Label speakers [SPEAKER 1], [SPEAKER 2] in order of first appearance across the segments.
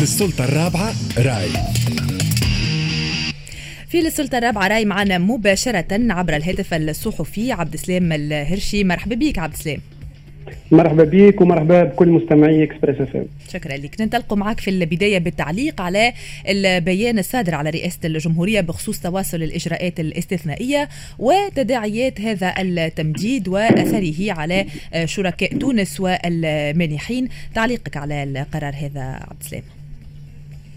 [SPEAKER 1] للسلطة الرابعة راي.
[SPEAKER 2] في للسلطة الرابعة راي معنا مباشرة عبر الهاتف الصحفي عبد السلام الهرشي. مرحبا بك عبد السلام.
[SPEAKER 3] مرحبا بك ومرحبا بكل مستمعي إكسبريس إف
[SPEAKER 2] شكرا لك. ننطلق معك في البداية بالتعليق على البيان الصادر على رئاسة الجمهورية بخصوص تواصل الإجراءات الاستثنائية وتداعيات هذا التمديد وأثره على شركاء تونس والمانحين. تعليقك على القرار هذا عبد السلام.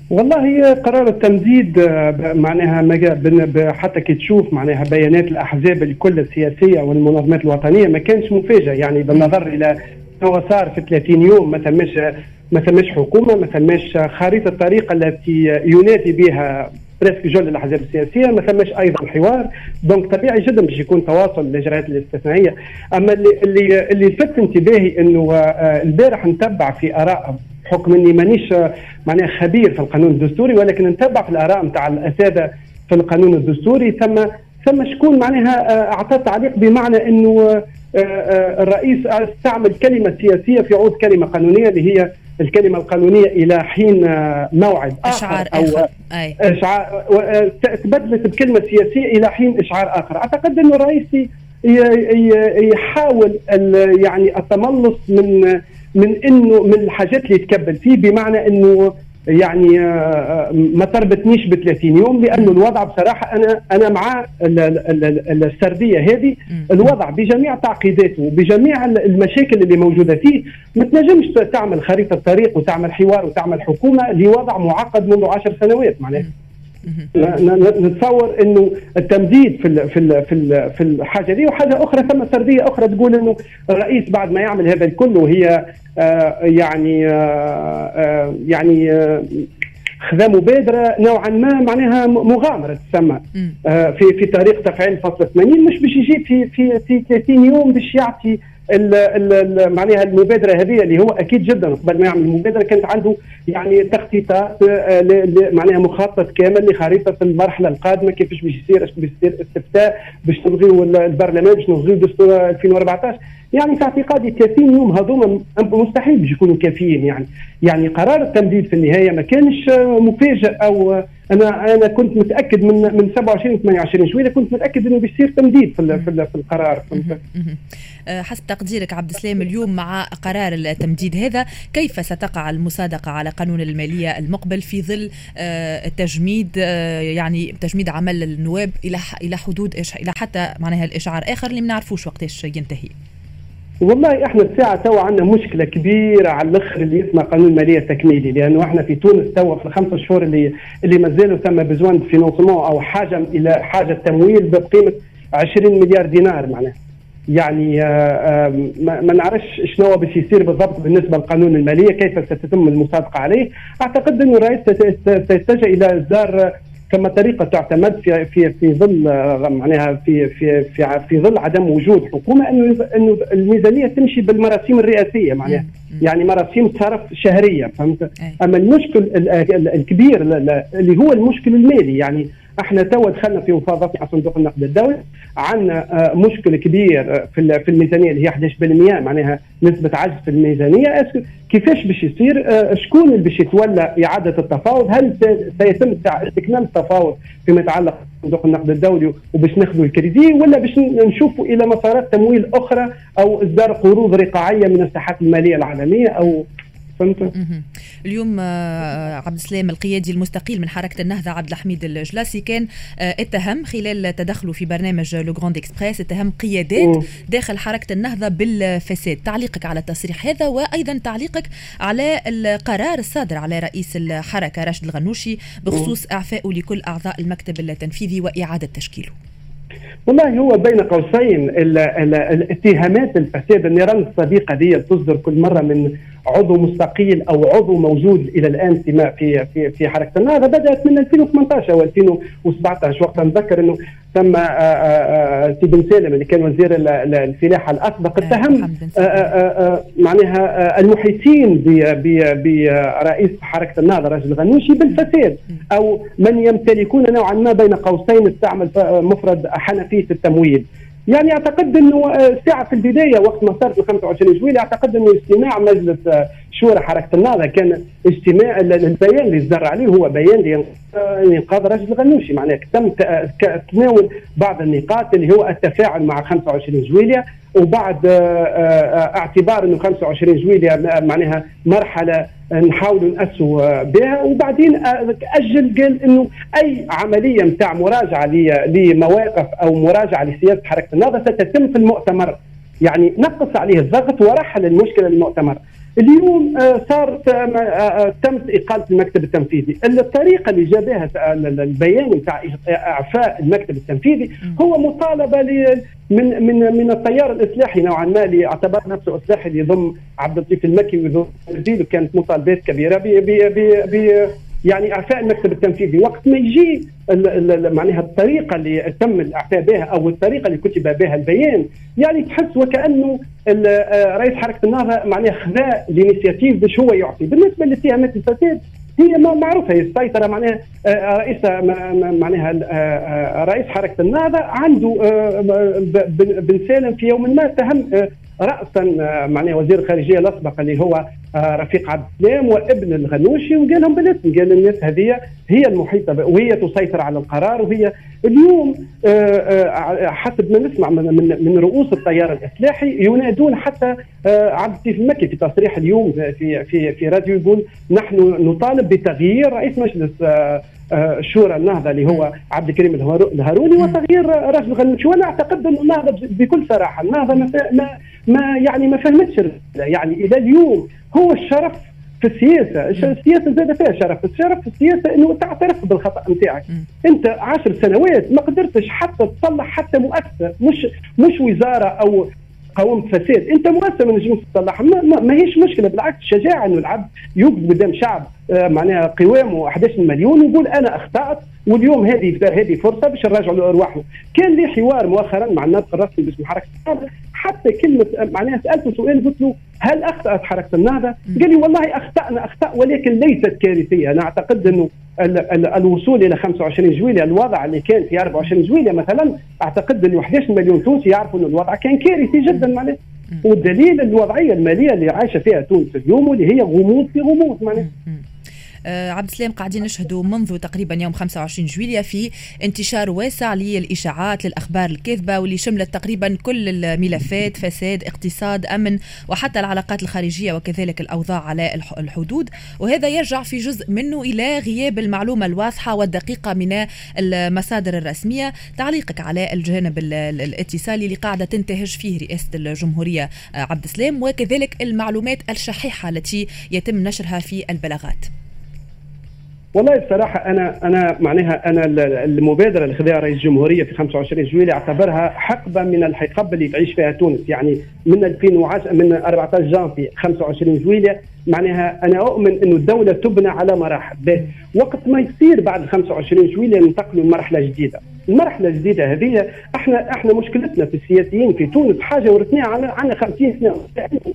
[SPEAKER 3] والله قرار التمديد آه، معناها حتى كي تشوف معناها بيانات الأحزاب الكل السياسية والمنظمات الوطنية ما كانش مفاجئ يعني بالنظر إلى ما صار في 30 يوم ما ثماش ما ثماش حكومة ما ثماش خريطة الطريق التي ينادي بها presque جل الأحزاب السياسية ما ثماش أيضا حوار. donc طبيعي جدا باش يكون تواصل الإجراءات الاستثنائية. أما اللي اللي لفت انتباهي إنه آه، البارح نتبع في آراء بحكم إني مانيش معناها خبير في القانون الدستوري ولكن نتبع في الآراء نتاع الأساتذة في القانون الدستوري. ثم ثم شكون معناها آه، أعطى تعليق بمعنى إنه آه، آه، الرئيس استعمل كلمة سياسية في عود كلمة قانونية اللي هي الكلمة القانونية إلى حين موعد
[SPEAKER 2] إشعار آخر.
[SPEAKER 3] أي. إشعار تبدلت بكلمة سياسية إلى حين إشعار آخر. أعتقد إنه الرئيس يحاول يعني التملص من من إنه من الحاجات اللي يتكبل فيه بمعنى إنه يعني آه، آه، ما تربطنيش ب 30 يوم لأنه الوضع بصراحة أنا أنا مع السردية هذه. الوضع بجميع تعقيداته بجميع المشاكل اللي موجودة فيه ما تنجمش تعمل خريطة طريق وتعمل حوار وتعمل حكومة لوضع معقد منذ 10 سنوات معناها. نتصور إنه التمديد في ال في ال في ال في الحاجة دي وحاجة أخرى ثم سرديه أخرى تقول إنه الرئيس بعد ما يعمل هذا الكل وهي آه يعني آه آه يعني آه خذا مبادره نوعا ما معناها مغامرة تسمى في في طريق تفعيل فصل 80 مش باش يجي في في في 30 يوم باش يعطي معناها المبادرة هذه اللي هو أكيد جدا قبل ما يعمل المبادرة كانت عنده يعني تخطيطات آه، معناها مخطط كامل لخريطة المرحلة القادمة كيفاش باش يصير باش يصير استفتاء باش نلغيو البرلمان باش نلغيو دستور 2014 يعني في اعتقادي 30 يوم هذوما مستحيل باش يكونوا كافيين يعني. يعني قرار التمديد في النهاية ما كانش مفاجئ أو أنا أنا كنت متأكد من من 27 28 شوية كنت متأكد إنه بيصير تمديد في في القرار.
[SPEAKER 2] أه، حسب تقديرك عبد السلام اليوم مع قرار التمديد هذا كيف ستقع المصادقة على قانون المالية المقبل في ظل أه، التجميد أه، يعني تجميد عمل النواب إلى إلى حدود إلى حتى معناها الإشعار آخر؟ اللي ما نعرفوش وقتاش ينتهي.
[SPEAKER 3] والله إحنا الساعة تو عندنا مشكلة كبيرة على الأخر اللي اسمها قانون المالية التكميلي لأنه إحنا في تونس تو في الخمس شهور اللي اللي مازالوا ثم besoin financement أو حاجة إلى حاجة تمويل بقيمة 20 مليار دينار معناها. يعني آه، آه، ما نعرفش شنو باش يصير بالضبط بالنسبة لقانون المالية كيف ستتم المصادقه عليه. أعتقد إنه الرئيس سيتجه إلى إصدار كما طريقة تعتمد في في في ظل معناها في في في في ظل عدم وجود حكومة أنه أنه الميزانية تمشي بالمراسيم الرئاسية معناها. يعني مراسيم صرف شهرية فهمت؟ أما المشكل الكبير اللي هو المشكل المالي يعني إحنا تو دخلنا في مفاوضات مع صندوق النقد الدولي عندنا آه، مشكل كبير آه، في في الميزانية اللي هي 11% معناها نسبة عجز في الميزانية. كيفاش باش يصير؟ آه، شكون اللي باش يتولى إعادة التفاوض؟ هل سيتم استكمال التفاوض فيما يتعلق بصندوق النقد الدولي وباش ناخذوا الكريدي ولا باش نشوفوا إلى مسارات تمويل أخرى أو إصدار قروض رقاعية من الساحات المالية العالمية أو
[SPEAKER 2] فهمت؟ اليوم آه، عبد السلام القيادي المستقيل من حركة النهضة عبد الحميد الجلاسي كان آه، اتهم خلال تدخله في برنامج Le Grand Express اتهم قيادات داخل حركة النهضة بالفساد. تعليقك على التصريح هذا وأيضا تعليقك على القرار الصادر على رئيس الحركة راشد الغنوشي بخصوص اعفائه لكل أعضاء المكتب التنفيذي وإعادة تشكيله.
[SPEAKER 3] والله هو بين قوسين الاتهامات الفساد النيران الصديقه دي تصدر كل مرة من عضو مستقيل أو عضو موجود إلى الآن في في في, في حركة. النهضه بدأت من 2018 أو 2017 وقت نتذكر أنه تم آه، آه، آه، سيدي سالم اللي كان وزير الفلاحه الأسبق اتهم معناها المحيطين برئيس حركة النهضة رجل غنوشي بالفساد أو من يمتلكون نوعا ما بين قوسين استعمل مفرد حنفيه التمويل. يعني أعتقد إنه الساعة في البداية وقت ما صارت ال 25 جويلية أعتقد إنه اجتماع مجلس شورى حركة النهضة كان اجتماع البيان اللي صدر عليه هو بيان لإنقاذ رجل الغنوشي معناه تم تناول بعض النقاط اللي هو التفاعل مع 25 جويلية وبعد اعتبار إنه 25 جويلية معناها مرحلة نحاولوا نأسوا بها. وبعدين أجل قال إنه أي عملية نتاع مراجعة لمواقف أو مراجعة لسياسة حركة النهضة ستتم في المؤتمر. يعني نقص عليه الضغط ورحل المشكلة للمؤتمر اليوم صارت تمت اقاله المكتب التنفيذي، الطريقة اللي جابها البيان نتاع اعفاء المكتب التنفيذي هو مطالبه من من من التيار الاصلاحي نوعا ما اللي اعتبر نفسه اصلاحي اللي يضم عبد اللطيف المكي ويضم كانت مطالبات كبيره ب ب يعني أعفاء المكتب التنفيذي. وقت ما يجي معناها الطريقة اللي تم الإعفاء بها أو الطريقة اللي كتب بها البيان يعني تحس وكأنه رئيس حركة النهضة معناها خذا الانيشيتيف باش هو يعطي. بالنسبة لاتهامات الفساد هي معروفة هي السيطرة معناها رئيس معناها رئيس حركة النهضة عنده بن سالم في يوم ما اتهم راسا معناها وزير الخارجية الأسبق اللي هو رفيق عبد السلام وابن الغنوشي وقال لهم بالاسم قال الناس هذه هي المحيطة وهي تسيطر على القرار وهي اليوم حسب ما نسمع من, من, رؤوس التيار الإصلاحي ينادون حتى عبد اللطيف المكي في تصريح اليوم في في في راديو يقول نحن نطالب بتغيير رئيس مجلس شورى النهضة اللي هو عبد الكريم الهاروني وتغيير رجل غنوشي وأنا أعتقد ان النهضة بكل صراحة النهضة ما ما يعني ما فهمتش يعني إلى اليوم هو الشرف في السياسة، السياسة زاد فيها شرف، الشرف في السياسة إنه تعترف بالخطأ نتاعك، أنت عشر سنوات ما قدرتش حتى تصلح حتى مؤسسة مش مش وزارة أو قاومت فساد، انت مؤسسة ما نجمش تصلحها، ما, ما, ما هيش مشكلة. بالعكس شجاعه انه العبد يوقف قدام شعب آه معناها قوامه 11 مليون ويقول أنا أخطأت واليوم هذه هذه فرصة باش نراجعوا ارواحنا، كان لي حوار مؤخرا مع الناطق الرسمي باسم حركة حتى كلمة معناها سألته سؤال قلت له هل أخطأت حركة النهضة؟ قال لي والله أخطأنا اخطاء ولكن ليست كارثية، أنا أعتقد أنه الوصول إلى 25 جويلية الوضع اللي كان في 24 جويلية مثلا أعتقد انه 11 مليون تونسي يعرفوا انه الوضع كان كارثي جدا معناها. والدليل الوضعية المالية اللي عايشة فيها تونس اليوم واللي هي غموض في غموض معناها.
[SPEAKER 2] عبد السلام قاعدين نشهدوا منذ تقريبا يوم 25 جويليا في انتشار واسع للإشاعات للأخبار الكاذبه واللي شملت تقريبا كل الملفات فساد اقتصاد أمن وحتى العلاقات الخارجية وكذلك الأوضاع على الحدود. وهذا يرجع في جزء منه إلى غياب المعلومة الواضحة والدقيقة من المصادر الرسمية. تعليقك على الجانب الاتصالي اللي قاعدة تنتهج فيه رئاسة الجمهورية عبد السلام وكذلك المعلومات الشحيحة التي يتم نشرها في البلاغات.
[SPEAKER 3] والله بصراحة أنا أنا معناها أنا المبادرة اللي خذاها رئيس الجمهورية في 25 جويلية أعتبرها حقبة من الحقب اللي تعيش فيها تونس. يعني من 2010 من 14 جانفي 25 جويلية معناها أنا أؤمن أنه الدولة تبنى على مراحل. وقت ما يصير بعد 25 جويلية ننتقلوا لمرحلة جديدة. المرحلة الجديدة هذه إحنا إحنا مشكلتنا في السياسيين في تونس حاجة ورثناها عن 50 سنة.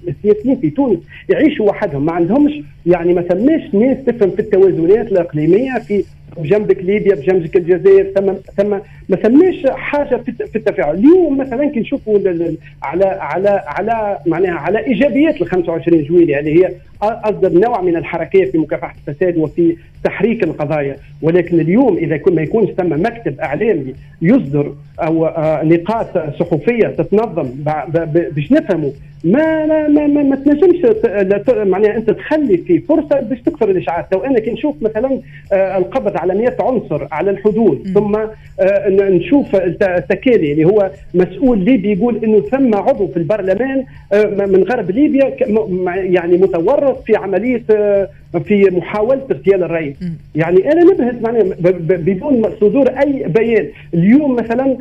[SPEAKER 3] السياسيين في تونس يعيشوا وحدهم ما عندهمش يعني ما ثماش ناس تفهم في التوازنات الإقليمية في بجنبك ليبيا بجنبك الجزائر ثم ثم ما ثماش حاجة في التفاعل. اليوم مثلا كي نشوفوا على على على معناها على إيجابيات ال 25 جويلية اللي هي أصدر نوع من الحركيه في مكافحة الفساد وفي تحريك القضايا. ولكن اليوم إذا ما يكونش ثم مكتب إعلامي يصدر أو نقاط صحفية تتنظم باش نفهموا. ما ما ما, ما, ما تنجمش معناها أنت تخلي في فرصة باش تكثر الإشاعات. لو أنا كي نشوف مثلا القبض على 100 عنصر على الحدود ثم نشوف التكالي اللي هو مسؤول ليبي يقول إنه ثم عضو في البرلمان من غرب ليبيا يعني متورط في عملية في محاولة اغتيال الرئيس. يعني أنا نبهت معناها بدون صدور أي بيان. اليوم مثلا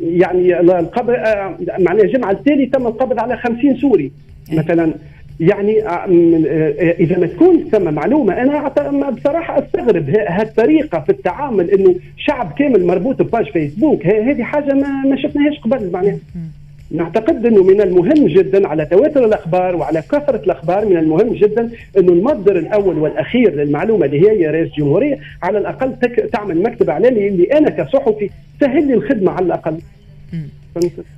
[SPEAKER 3] يعني القبض معناها الجمعة التالي تم القبض على 50 سوري مثلا. يعني إذا ما تكون ثم معلومة أنا بصراحة أستغرب هالطريقة في التعامل إنه شعب كامل مربوط بباج فيسبوك. هذه حاجة ما شفناهاش قبل معناها. نعتقد أنه من المهم جدا على تواتر الأخبار وعلى كثرة الأخبار من المهم جدا أنه المصدر الأول والأخير للمعلومة اللي هي رئيس الجمهورية على الأقل تك تعمل مكتب اعلامي اللي أنا كصحفي سهل لي الخدمة على الأقل.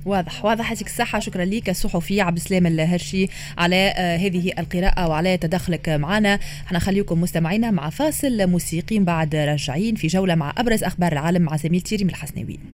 [SPEAKER 2] واضح واضح يعطيك الصحه شكرا لك الصحفي عبد السلام الهرشي على آه، هذه القراءة وعلى تدخلك معنا. إحنا خليكم مستمعينا مع فاصل موسيقي بعد راجعين في جولة مع أبرز أخبار العالم مع زميلتي ريم الحسناوي.